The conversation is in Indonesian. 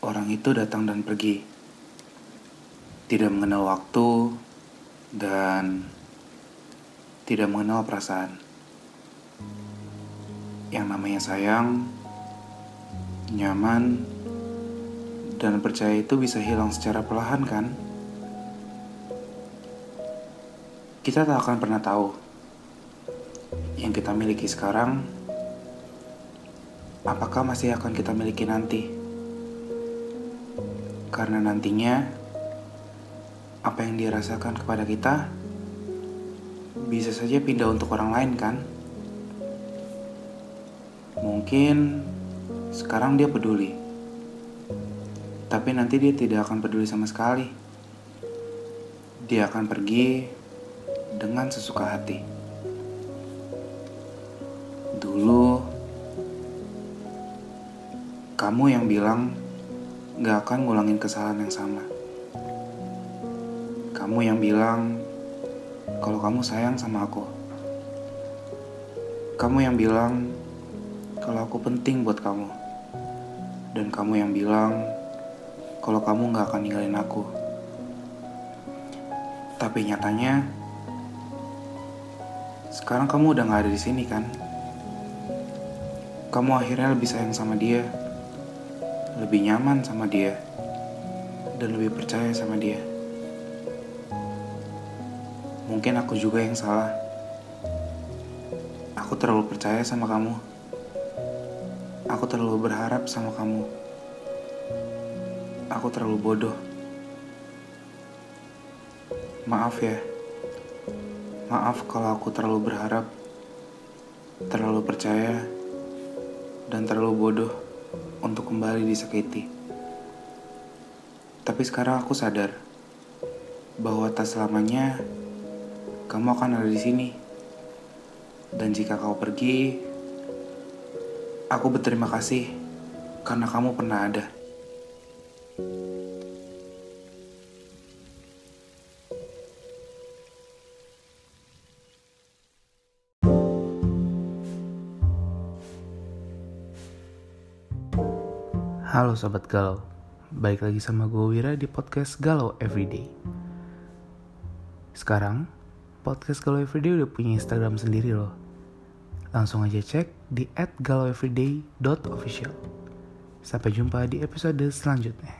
Orang itu datang dan pergi. Tidak mengenal waktu dan tidak mengenal perasaan. Yang namanya sayang, nyaman, dan percaya itu bisa hilang secara perlahan kan? Kita tak akan pernah tahu yang kita miliki sekarang apakah masih akan kita miliki nanti. Karena nantinya apa yang dirasakan kepada kita bisa saja pindah untuk orang lain kan? Mungkin sekarang dia peduli. Tapi nanti dia tidak akan peduli sama sekali. Dia akan pergi dengan sesuka hati. Dulu kamu yang bilang gak akan ngulangin kesalahan yang sama. Kamu yang bilang kalau kamu sayang sama aku. Kamu yang bilang kalau aku penting buat kamu. Dan kamu yang bilang kalau kamu gak akan ninggalin aku. Tapi nyatanya sekarang kamu udah gak ada di sini kan? Kamu akhirnya lebih sayang sama dia lebih nyaman sama dia dan lebih percaya sama dia. Mungkin aku juga yang salah. Aku terlalu percaya sama kamu. Aku terlalu berharap sama kamu. Aku terlalu bodoh. Maaf ya. Maaf kalau aku terlalu berharap, terlalu percaya, dan terlalu bodoh untuk kembali disakiti. Tapi sekarang aku sadar bahwa tak selamanya kamu akan ada di sini. Dan jika kau pergi, aku berterima kasih karena kamu pernah ada. Halo Sobat Galau, balik lagi sama gue Wira di podcast Galau Everyday. Sekarang, podcast Galau Everyday udah punya Instagram sendiri loh. Langsung aja cek di @galaueveryday.official. Sampai jumpa di episode selanjutnya.